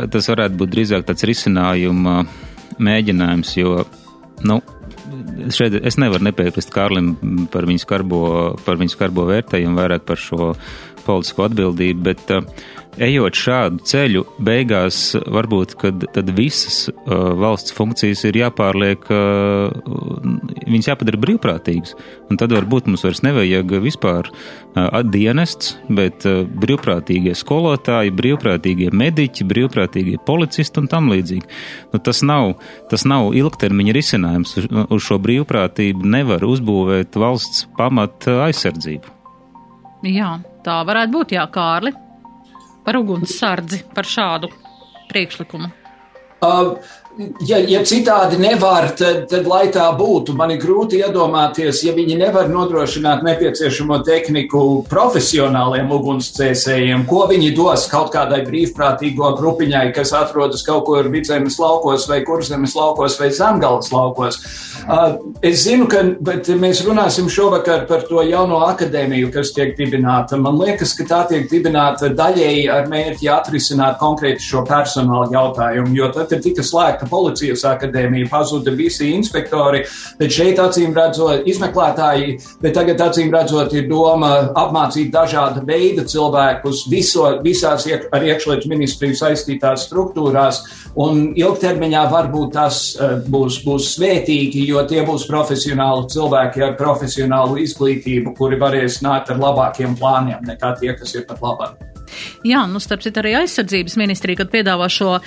tas varētu būt drīzāk tāds risinājuma mēģinājums, jo, nu, šeit es nevaru nepiekrist Kārlim par viņu skarbo, par viņu skarbo vērtējumu, vairāk par šo politisko atbildību, bet uh, ejot šādu ceļu, beigās varbūt, visas uh, valsts funkcijas ir jāpārliek, uh, viņas jāpadara brīvprātīgas, un tad varbūt mums vairs nevajag vispār uh, dienests, bet uh, brīvprātīgie skolotāji, brīvprātīgie mediķi, brīvprātīgie policisti un tam līdzīgi. Nu, tas, nav, tas nav ilgtermiņa risinājums. Uz, uz šo brīvprātību nevar uzbūvēt valsts pamata aizsardzību. Jā, tā varētu būt, jā, Kārli par ugunssardzi, par šādu priekšlikumu? Uh, ja, ja citādi nevar, tad, tad lai tā būtu. Man ir grūti iedomāties, ja viņi nevar nodrošināt nepieciešamo tehniku profesionāliem ugunsdzēsējiem, ko viņi dos kaut kādai brīvprātīgo grupiņai, kas atrodas kaut kur vidzemes laukos vai kurzemes laukos vai zemgales laukos. Uh, es zinu, ka mēs runāsim šovakar par to jauno akadēmiju, kas tiek dibināta. Man liekas, ka tā tiek dibināta daļēji ar mērķi atrisināt konkrēti šo personāla jautājumu, jo tad, kad tika slēgta policijas akadēmija, pazuda visi inspektori, bet šeit acīm redzot izmeklētāji, bet tagad acīm redzot ir doma apmācīt dažāda veida cilvēkus viso, visās iek, ar iekšlietu ministriju saistītās struktūrās, un ilgtermiņā varbūt tas uh, būs, būs svētīgi, jo tie būs profesionāli cilvēki ar profesionālu izglītību, kuri varēs nākt ar labākiem plāniem nekā tie, kas ir pat labāk. Jā, nu, starp citu, arī aizsardzības ministrija, kad piedāvā šo uh,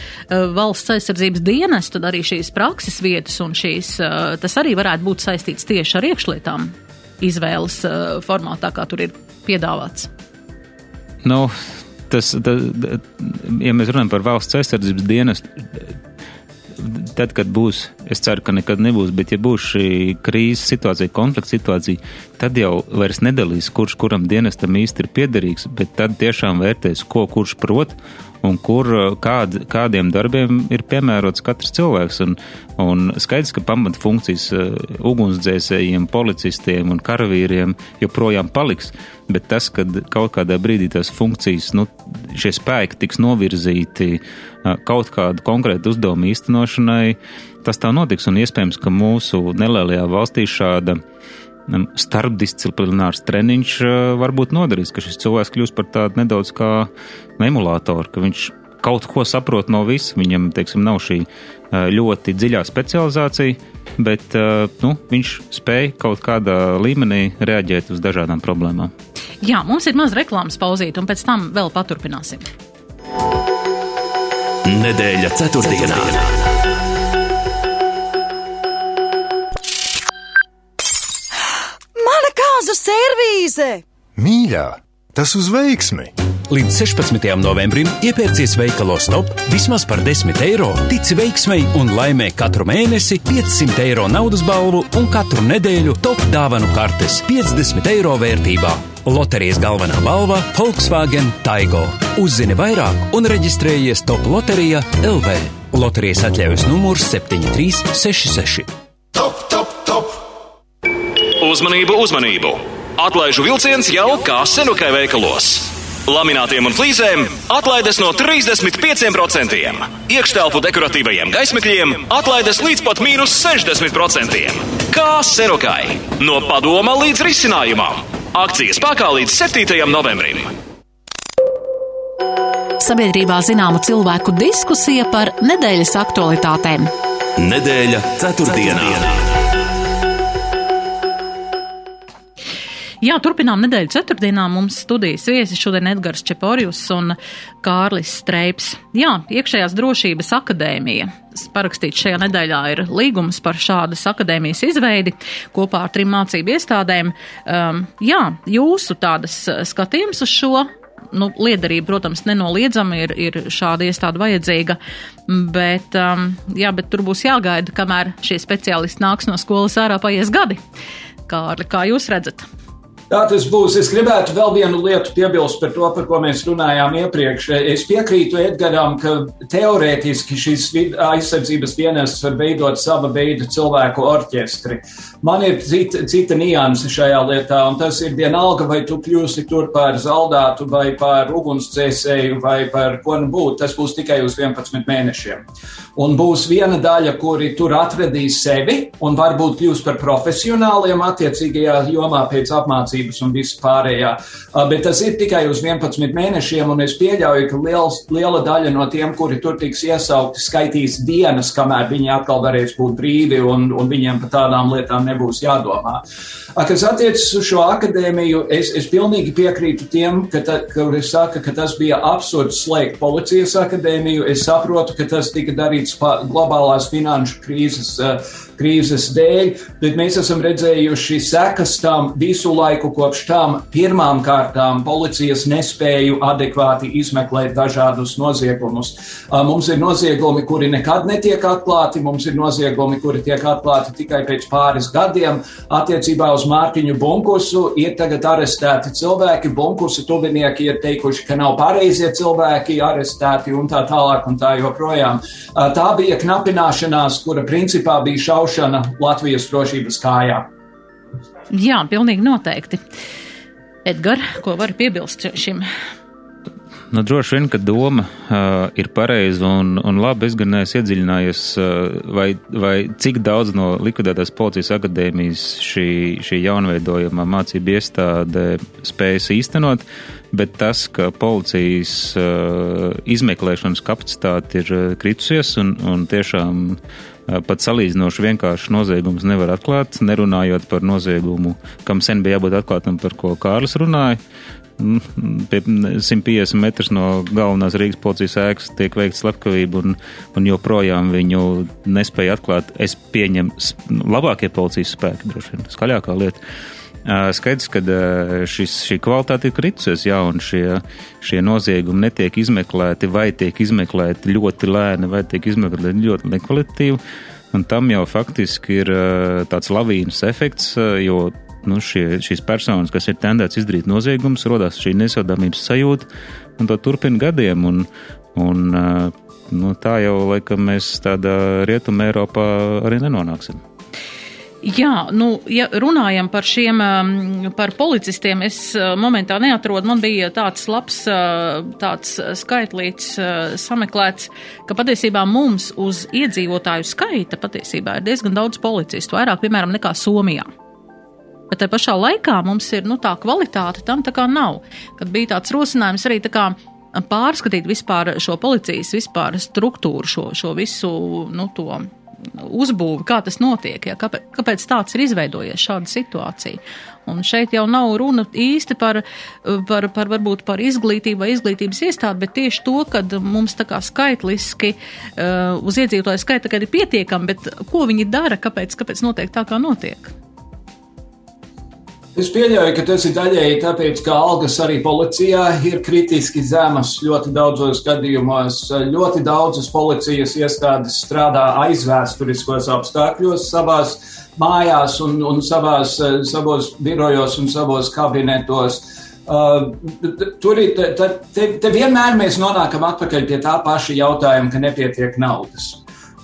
valsts aizsardzības dienestu, tad arī šīs prakses vietas un šīs, uh, tas arī varētu būt saistīts tieši ar iekšlietām izvēles uh, formātā, kā tur ir piedāvāts. Nu, tas, tas, ja mēs runājam par valsts aizsardzības dienestu, tad, kad būs, es ceru, ka nekad nebūs, bet ja būs šī krīzes situācija, konflikts situācija, tad jau vairs nedalīs, kurš kuram dienestam īsti ir piederīgs, bet tad tiešām vērtēs, ko kurš prot un kur, kād, kādiem darbiem ir piemērots katrs cilvēks. Un, un skaidrs, ka pamatfunkcijas uh, ugunsdzēsējiem, policistiem un karavīriem joprojām paliks, bet tas, ka kaut kādā brīdī tās funkcijas, nu, šie spēki tiks novirzīti kaut kādu konkrētu uzdevumu īstenošanai, tas tā notiks un iespējams, ka mūsu nelielajā valstī šāda starpdisciplinārs treniņš varbūt noderīs, ka šis cilvēks kļūs par tādu nedaudz kā emulātoru, ka viņš kaut ko saprot no visa. Viņam, teiksim, nav šī ļoti dziļā specializācija, bet nu, viņš spēj kaut kādā līmenī reaģēt uz dažādām problēmām. Jā, mums ir maz reklāmas pauzīt, un pēc tam vēl paturpināsim. Nedēļa ceturtdienā. ceturtdienā. Kāzu servīze! Mīļā, tas uz veiksmi! Līdz 16. novembrim iepērcies veikalos top vismaz par 10 eiro, tici veiksmei un laimē katru mēnesi 500 eiro naudas balvu un katru nedēļu top dāvanu kartes 50 eiro vērtībā. Loterijas galvenā balva - Volkswagen Taigo. Uzzini vairāk un reģistrējies top loterijā LV. Loterijas atļaujas numurs 7366. Top, top, top! Uzmanību, uzmanību! Atlaižu vilciens jau kā senukai veikalos. Laminātiem un flīzēm atlaides no 35%, iekštelpu dekoratīvajiem gaismekļiem atlaides līdz pat mīnus 60%. Kā senukai? No padoma līdz risinājumam. Akcijas spēkā līdz 7. novembrim. Sabiedrībā zināma cilvēku diskusija par nedēļas aktualitātēm. Nedēļa ceturtdienā. ceturtdienā. Jā, turpinām nedēļu ceturtdienā. Mums studijas viesi šodien Edgars Čeporijus un Kārlis Streips. Jā, iekšējās drošības akadēmija. Parakstīts šajā nedēļā ir līgums par šādas akadēmijas izveidi kopā ar trim mācību iestādēm. Um, jā, jūsu tādas skatījums uz šo nu, liederība, protams, nenoliedzami ir, ir šāda iestāde vajadzīga, bet, um, jā, bet tur būs jāgaida, kamēr šie speciālisti nāks no skolas ārā paies gadi. Kārli, kā jūs redzat? Tā tas būs. Es gribētu vēl vienu lietu piebilst par to, par ko mēs runājām iepriekš. Es piekrītu Edgaram, ka teorētiski šis aizsardzības dienests var veidot sava veida cilvēku orķestri. Man ir cita, cita nianse šajā lietā, un tas ir vienalga, vai tu kļūsi tur par zaldātu, vai par ugunsdzēsēju, vai par ko nu būtu. Tas būs tikai uz 11 mēnešiem. Un būs viena daļa, kuri tur atradīs sevi un varbūt kļūs par profesionāliem attiecīgajā jomā pēc apmācības mācības un viss pārējā. Bet tas ir tikai uz 11 mēnešiem, un es pieļauju, ka liels, liela daļa no tiem, kuri tur tiks iesaukti, skaitīs dienas, kamēr viņi atkal varēs būt brīvi, un, un viņiem par tādām lietām nebūs jādomā. Kas attiecas uz šo akadēmiju, es, es pilnīgi piekrītu tiem, ka ta, kuri saka, ka tas bija absurds slēgt policijas akadēmiju. Es saprotu, ka tas tika darīts globālās finanšu krīzes, krīzes dēļ, bet mēs esam redzējuši sekas tam visu laiku kopš tam pirmām kārtām policijas nespēju adekvāti izmeklēt dažādus noziegumus. Mums ir noziegumi, kuri nekad netiek atklāti, mums ir noziegumi, kuri tiek atklāti tikai pēc pāris gadiem. Attiecībā uz Mārtiņu Bunkusu ir tagad arestēti cilvēki, Bunkusa tuvinieki ir teikuši, ka nav pareizie cilvēki arestēti un tā tālāk un tā joprojām. Tā bija knapināšanās, kura principā bija šaušana Latvijas drošības kājā. Jā, pilnīgi noteikti. Edgar, ko var piebilst šim? Nu, droši vien, ka doma uh, ir pareiza un, un labi. Es gan neesmu iedziļinājies, uh, vai, vai cik daudz no likvidētās policijas akadēmijas šī, šī jaunveidojumā mācība iestāde spējas īstenot, bet tas, ka policijas uh, izmeklēšanas kapacitāte ir kritusies un, un tiešām uh, pat salīdzinoši vienkārši noziegums nevar atklāt, nerunājot par noziegumu, kam sen bija jābūt atklātam, par ko Kārlis runāja. Pie 150 metrus no galvenās Rīgas policijas ēkas tiek veikta slepkavība, un, un joprojām viņu nespēja atklāt. Es pieņemu labākie policijas spēki, droši vien, skaļākā lieta. Skaidrs, ka šis, šī kvalitāte ir kritusies, jā, un šie, šie noziegumi netiek izmeklēti, vai tiek izmeklēti ļoti lēni, vai tiek izmeklēti ļoti nekvalitatīvi. Un tam jau faktiski ir tāds lavīnas efekts, jo nu, šie, šīs personas, kas ir tendēts izdarīt noziegumus, rodās šī nesodāmības sajūta, un to turpina gadiem. Un, un, nu, tā jau, laikam, mēs tādā rietumē Eiropā arī nenonāksim. Jā, nu, ja runājam par šiem, um, par policistiem, es uh, momentā neatrodu, man bija tāds labs, uh, tāds skaitlīts uh, sameklēts, ka patiesībā mums uz iedzīvotāju skaita patiesībā ir diezgan daudz policistu, vairāk, piemēram, nekā Somijā. Bet te pašā laikā mums ir, nu, tā kvalitāte tam tā kā nav. Kad bija tāds rosinājums arī tā kā pārskatīt vispār šo policijas vispār struktūru, šo, šo visu, nu, to uzbūvi, kā tas notiek, ja, kāpēc, kāpēc tāds ir izveidojies šāda situācija. Un šeit jau nav runa īsti par, par, par varbūt par izglītību vai izglītības iestādi, bet tieši to, ka mums tā kā skaitliski uh, uz iedzīvotāju skaita tagad ir pietiekami, bet ko viņi dara, kāpēc, kāpēc notiek tā, kā notiek? Es pieļauju, ka tas ir daļēji tāpēc, ka algas arī policijā ir kritiski zemas ļoti daudzos gadījumos. Ļoti daudzas policijas iestādes strādā aizvēsturiskos apstākļos savās mājās un, un savās, savos birojos un savos kabinetos. Uh, tur ir, te, te, te vienmēr mēs nonākam atpakaļ pie tā paša jautājuma, ka nepietiek naudas.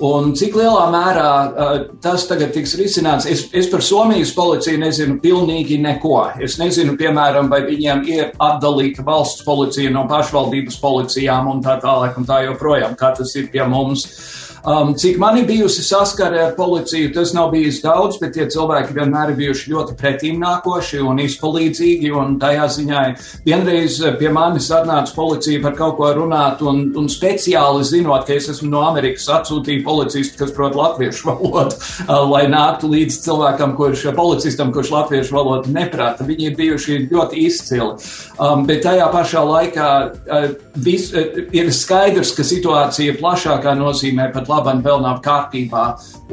Un cik lielā mērā uh, tas tagad tiks risināts? Es, es par Somijas policiju nezinu pilnīgi neko. Es nezinu, piemēram, vai viņiem ir atdalīta valsts policija no pašvaldības policijām un tā tālāk un tā joprojām, kā tas ir pie mums. Uh, Um, cik man ir bijusi saskare ar policiju, tas nav bijis daudz, bet tie cilvēki vienmēr ir bijuši ļoti pretīmnākoši un izpalīdzīgi. Un tajā ziņā vienreiz pie manis atnāca policija par kaut ko runāt, un, un speciāli zinot, ka es esmu no Amerikas, atsūtīja policistu, kas prot latviešu valodu, uh, lai nāktu līdz cilvēkam, kurš policistam, kurš latviešu valodu neprata. Viņi ir bijuši ļoti izcili. Um, bet tajā pašā laikā uh, vis, uh, ir skaidrs, ka situācija plašākā nozīmē pat labam vēl nav kārtībā.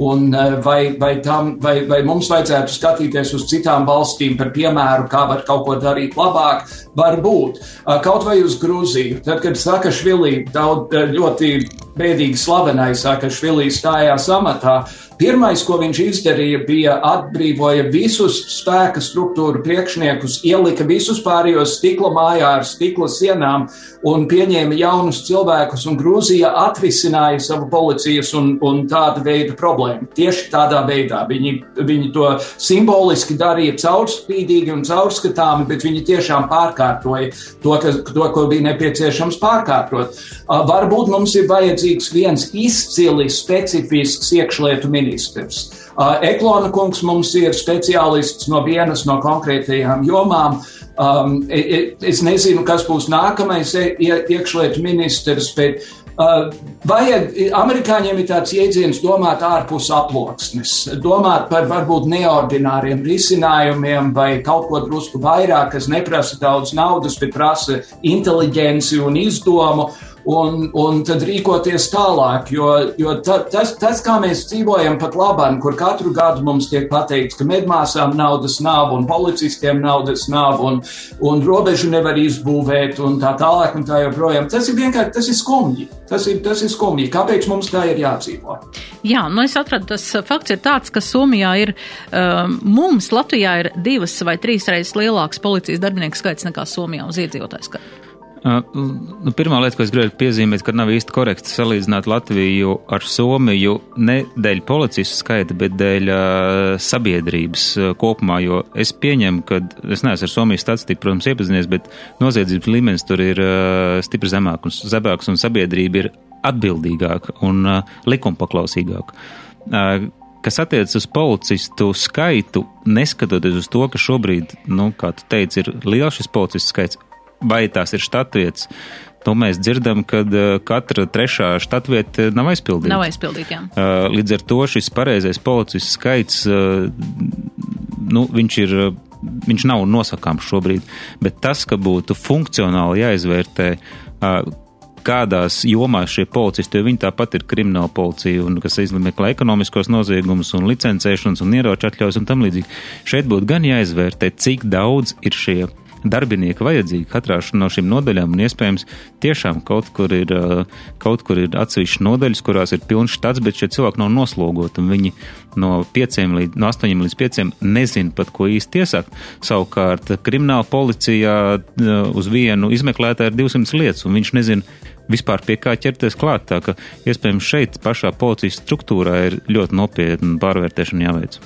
Un eh, vai, vai, tam, vai, vai mums vajadzētu skatīties uz citām valstīm par piemēru, kā var kaut ko darīt labāk? Varbūt. Eh, kaut vai uz Grūziju. Tad, kad Sakašvili daudz eh, ļoti bēdīgi slavenais Sakašvili stājās amatā, Pirmais, ko viņš izdarīja, bija atbrīvoja visus spēka struktūru priekšniekus, ielika visus pārējos stikla mājā ar stikla sienām un pieņēma jaunus cilvēkus, un Grūzija atrisināja savu policijas un, un tādu veidu problēmu. Tieši tādā veidā viņi, viņi to simboliski darīja caurspīdīgi un caurskatāmi, bet viņi tiešām pārkārtoja to, ka, to ko bija nepieciešams pārkārtot. Varbūt mums ir vajadzīgs viens izcili specifisks iekšlietu ministrs ministrs. Eklona kungs mums ir speciālists no vienas no konkrētajām jomām. Um, es nezinu, kas būs nākamais iekšlietu ministrs, bet uh, vajag, amerikāņiem ir tāds jēdziens domāt ārpus aploksnes, domāt par varbūt neordināriem risinājumiem vai kaut ko drusku vairāk, kas neprasa daudz naudas, bet prasa inteliģenci un izdomu. Un, un tad rīkoties tālāk. Jo, jo ta, tas, tas, kā mēs dzīvojam pat labāk, kur katru gadu mums tiek pateikts, ka medmāsām naudas nav un policistiem naudas nav un, un robežu nevar izbūvēt un tā tālāk un tā joprojām, tas ir vienkārši tas ir skumji. Tas ir, tas ir skumji. Kāpēc mums tā ir jādzīvo? Jā, nu es atradu, tas fakts ir tāds, ka Somijā ir, um, mums Latvijā ir divas vai trīs reizes lielāks policijas darbinieku skaits nekā Somijā uz iedzīvotāju skaitu. Nu, pirmā lieta, ko es gribēju piezīmēt, ka nav īsti korekti salīdzināt Latviju ar Somiju ne dēļ policistu skaita, bet dēļ uh, sabiedrības uh, kopumā, jo es pieņemu, ka es neesmu ar Somijas statistiku, protams, iepazinies, bet noziedzības līmenis tur ir uh, stipri zemāk un zemāks, un sabiedrība ir atbildīgāka un uh, likumpaklausīgāka. Uh, kas attiecas uz policistu skaitu, neskatoties uz to, ka šobrīd, nu, kā tu teici, ir liels šis policistu skaits, vai tās ir štatvietas. Nu, mēs dzirdam, ka uh, katra trešā štatvieta nav aizpildīta. Nav aizpildīta. Uh, līdz ar to šis pareizais policists skaits, uh, nu, viņš ir. Viņš nav nosakāms šobrīd, bet tas, ka būtu funkcionāli jāizvērtē, kādās jomās šie policisti, jo viņi tāpat ir krimināla policija, un kas izmeklē ekonomiskos noziegumus un licencēšanas un ieroču atļaujas un tam līdzīgi. Šeit būtu gan jāizvērtē, cik daudz ir šie darbinieki vajadzīgi katrā no šīm nodaļām, un iespējams tiešām kaut kur ir, kaut kur ir atsevišķas nodaļas, kurās ir pilns štats, bet šie cilvēki nav noslogoti, un viņi no, līdz, no 8 līdz 5 nezina pat, ko īsti iesākt. Savukārt krimināla policijā uz vienu izmeklētāju ir 200 lietas, un viņš nezina, vispār pie kā ķerties klāt. Tā ka iespējams šeit pašā policijas struktūrā ir ļoti nopietna pārvērtēšana jāveic.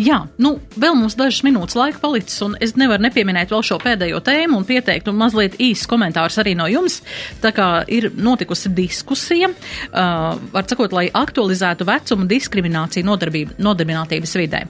Jā, nu vēl mums dažas minūtes laika palicis, un es nevaru nepieminēt vēl šo pēdējo tēmu un pieteikt un mazliet īsts komentārs arī no jums. Tā kā ir notikusi diskusija, uh, var sakot, lai aktualizētu vecumu diskrimināciju nodarbinātības vidē.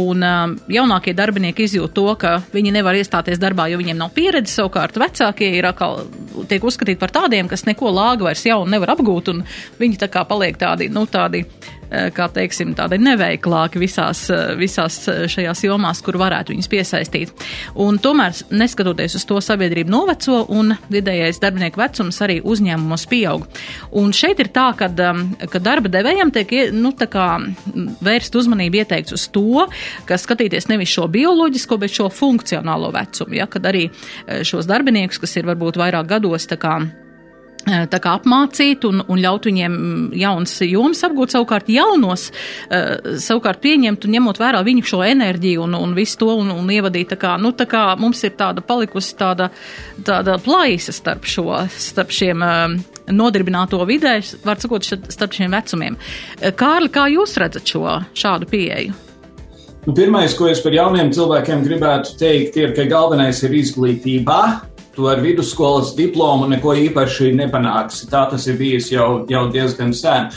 Un uh, jaunākie darbinieki izjūt to, ka viņi nevar iestāties darbā, jo viņiem nav pieredzes, savukārt vecākie ir atkal tiek uzskatīti par tādiem, kas neko lāgu vairs jaunu nevar apgūt, un viņi tā kā paliek tādi, nu, tādi, eh, kā teiksim, tādi neveiklāki visās, eh, visās eh, šajās jomās, kur varētu viņus piesaistīt. Un tomēr, neskatoties uz to, sabiedrība noveco un vidējais darbinieku vecums arī uzņēmumos pieaug. Un šeit ir tā, ka, ka darba devējiem tiek, nu, tā kā vērst uzmanību ieteikts uz to, ka skatīties nevis šo bioloģisko, bet šo funkcionālo vecumu, ja, kad arī šos darbiniekus, kas ir varbūt vairāk gados, tā kā tā kā apmācīt un, un ļaut viņiem jaunas jomas apgūt, savukārt jaunos, savukārt pieņemt un ņemot vērā viņu šo enerģiju un, un visu to un, un ievadīt tā kā, nu tā kā mums ir tāda palikusi tāda, tāda plaisa starp šo, starp šiem nodarbināto vidē, var sakot, starp šiem vecumiem. Kārli, kā jūs redzat šo šādu pieeju? Nu, pirmais, ko es par jauniem cilvēkiem gribētu teikt, ir, ka galvenais ir izglītība tu ar vidusskolas diplomu neko īpaši nepanāksi. Tā tas ir bijis jau, jau diezgan sen.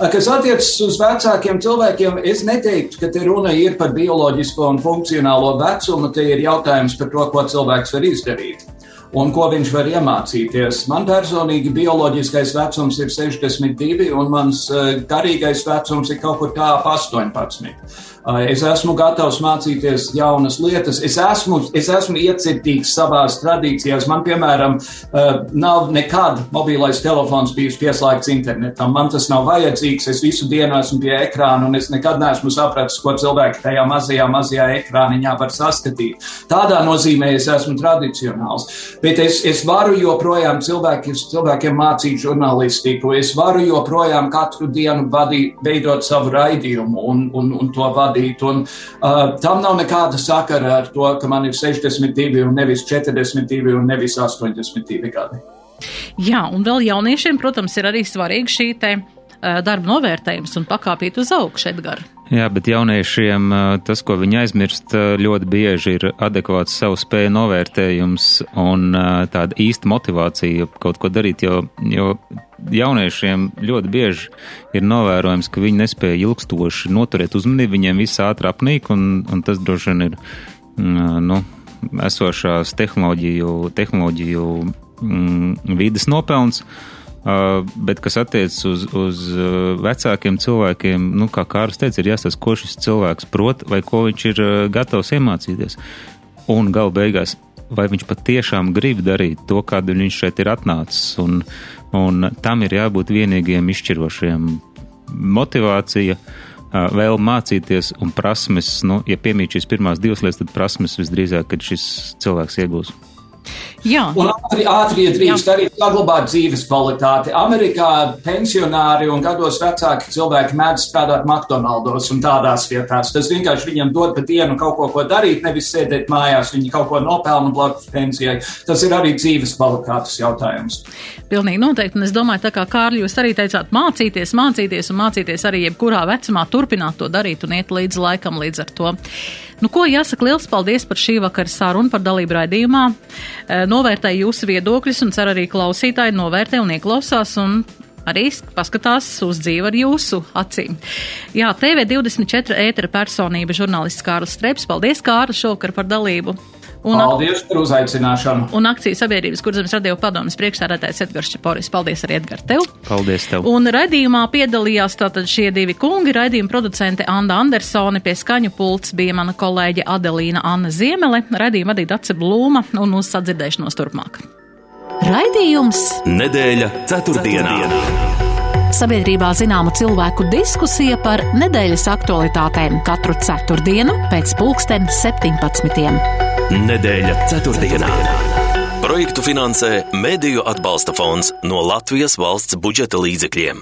Kas attiecas uz vecākiem cilvēkiem, es neteiktu, ka te runa ir par bioloģisko un funkcionālo vecumu. Te ir jautājums par to, ko cilvēks var izdarīt un ko viņš var iemācīties. Man personīgi bioloģiskais vecums ir 62, un mans garīgais vecums ir kaut kur kā 18. Es esmu gatavs mācīties jaunas lietas. Es esmu, es esmu iecirtīgs savās tradīcijās. Man, piemēram, nav nekad mobilais telefons bijis pieslēgts internetam. Man tas nav vajadzīgs. Es visu dienu esmu pie ekrāna, un es nekad neesmu sapratis, ko cilvēki tajā mazajā, mazajā ekrāniņā var saskatīt. Tādā nozīmē es esmu tradicionāls. Bet es, es varu joprojām cilvēki, cilvēkiem mācīt žurnālistiku. Es varu joprojām katru dienu vadīt, veidot savu raidījumu un, un, un to vadīt vadīt. Un, uh, tam nav nekāda sakara ar to, ka man ir 62 un nevis 42 un nevis 82 gadi. Jā, un vēl jauniešiem, protams, ir arī svarīgi šī uh, darba novērtējums un pakāpīt uz augšu, Edgars. Jā, bet jauniešiem tas, ko viņi aizmirst, ļoti bieži ir adekvāts savu spēju novērtējums un tāda īsta motivācija kaut ko darīt, jo, jo jauniešiem ļoti bieži ir novērojams, ka viņi nespēja ilgstoši noturēt uzmanību, viņiem viss ātri apnīk, un, un tas droši vien ir, nu, esošās tehnoloģiju, tehnoloģiju mm, vides nopelns. Uh, bet kas attiecas uz, uz uh, vecākiem cilvēkiem, nu, kā Kārs teica, ir jāstāsta, ko šis cilvēks prot vai ko viņš ir uh, gatavs iemācīties. Un gal beigās vai viņš patiešām grib darīt to, kādu viņš šeit ir atnācis. Un, un tam ir jābūt vienīgiem izšķirošiem. Motivācija, vēl mācīties un prasmes, nu, ja piemīt šīs pirmās divas lietas, tad prasmes visdrīzāk, kad šis cilvēks iegūs. Jā. Un ātri, ātri ja drīkst Jā. arī saglabāt dzīves kvalitāti. Amerikā pensionāri un gados vecāki cilvēki mēdz strādāt McDonaldos un tādās vietās. Tas vienkārši viņam dod pa dienu kaut ko, ko darīt, nevis sēdēt mājās. Viņi kaut ko nopelna blakus pensijai. Tas ir arī dzīves kvalitātes jautājums. Pilnīgi noteikti. Un es domāju, tā kā Kārļi, jūs arī teicāt, mācīties, mācīties un mācīties arī jebkurā vecumā turpināt to darīt un iet līdz laikam līdz ar to. Nu, ko jāsaka liels paldies par šī vakara sarunu, par dalību raidījumā. Novērtēju jūsu viedokļus un ceru arī klausītāji novērtē un ieklausās un arī paskatās uz dzīvi ar jūsu acīm. Jā, TV24 ētera personība žurnālists Kārlis Streips. Paldies, Kārlis, šovakar par dalību. Un, Paldies par uzaicināšanu. Un akciju sabiedrības kurzemes radio padomas priekšsēdētājs Edgars Čeporis. Paldies arī Edgar tev. Paldies tev. Un raidījumā piedalījās tātad šie divi kungi, raidījuma producente Anda Andersone, pie skaņu pults bija mana kolēģe Adelīna Anna Ziemele, raidījuma vadīja Dace Blūma un uz sadzirdēšanos turpmāk. Raidījums Nedēļa ceturtdienā. ceturtdienā. Sabiedrībā zināma cilvēku diskusija par nedēļas aktualitātēm katru ceturtdienu pēc pulksten 17. Nedēļa ceturtdienā. Projektu finansē Mēdīju atbalsta fonds no Latvijas valsts budžeta līdzekļiem.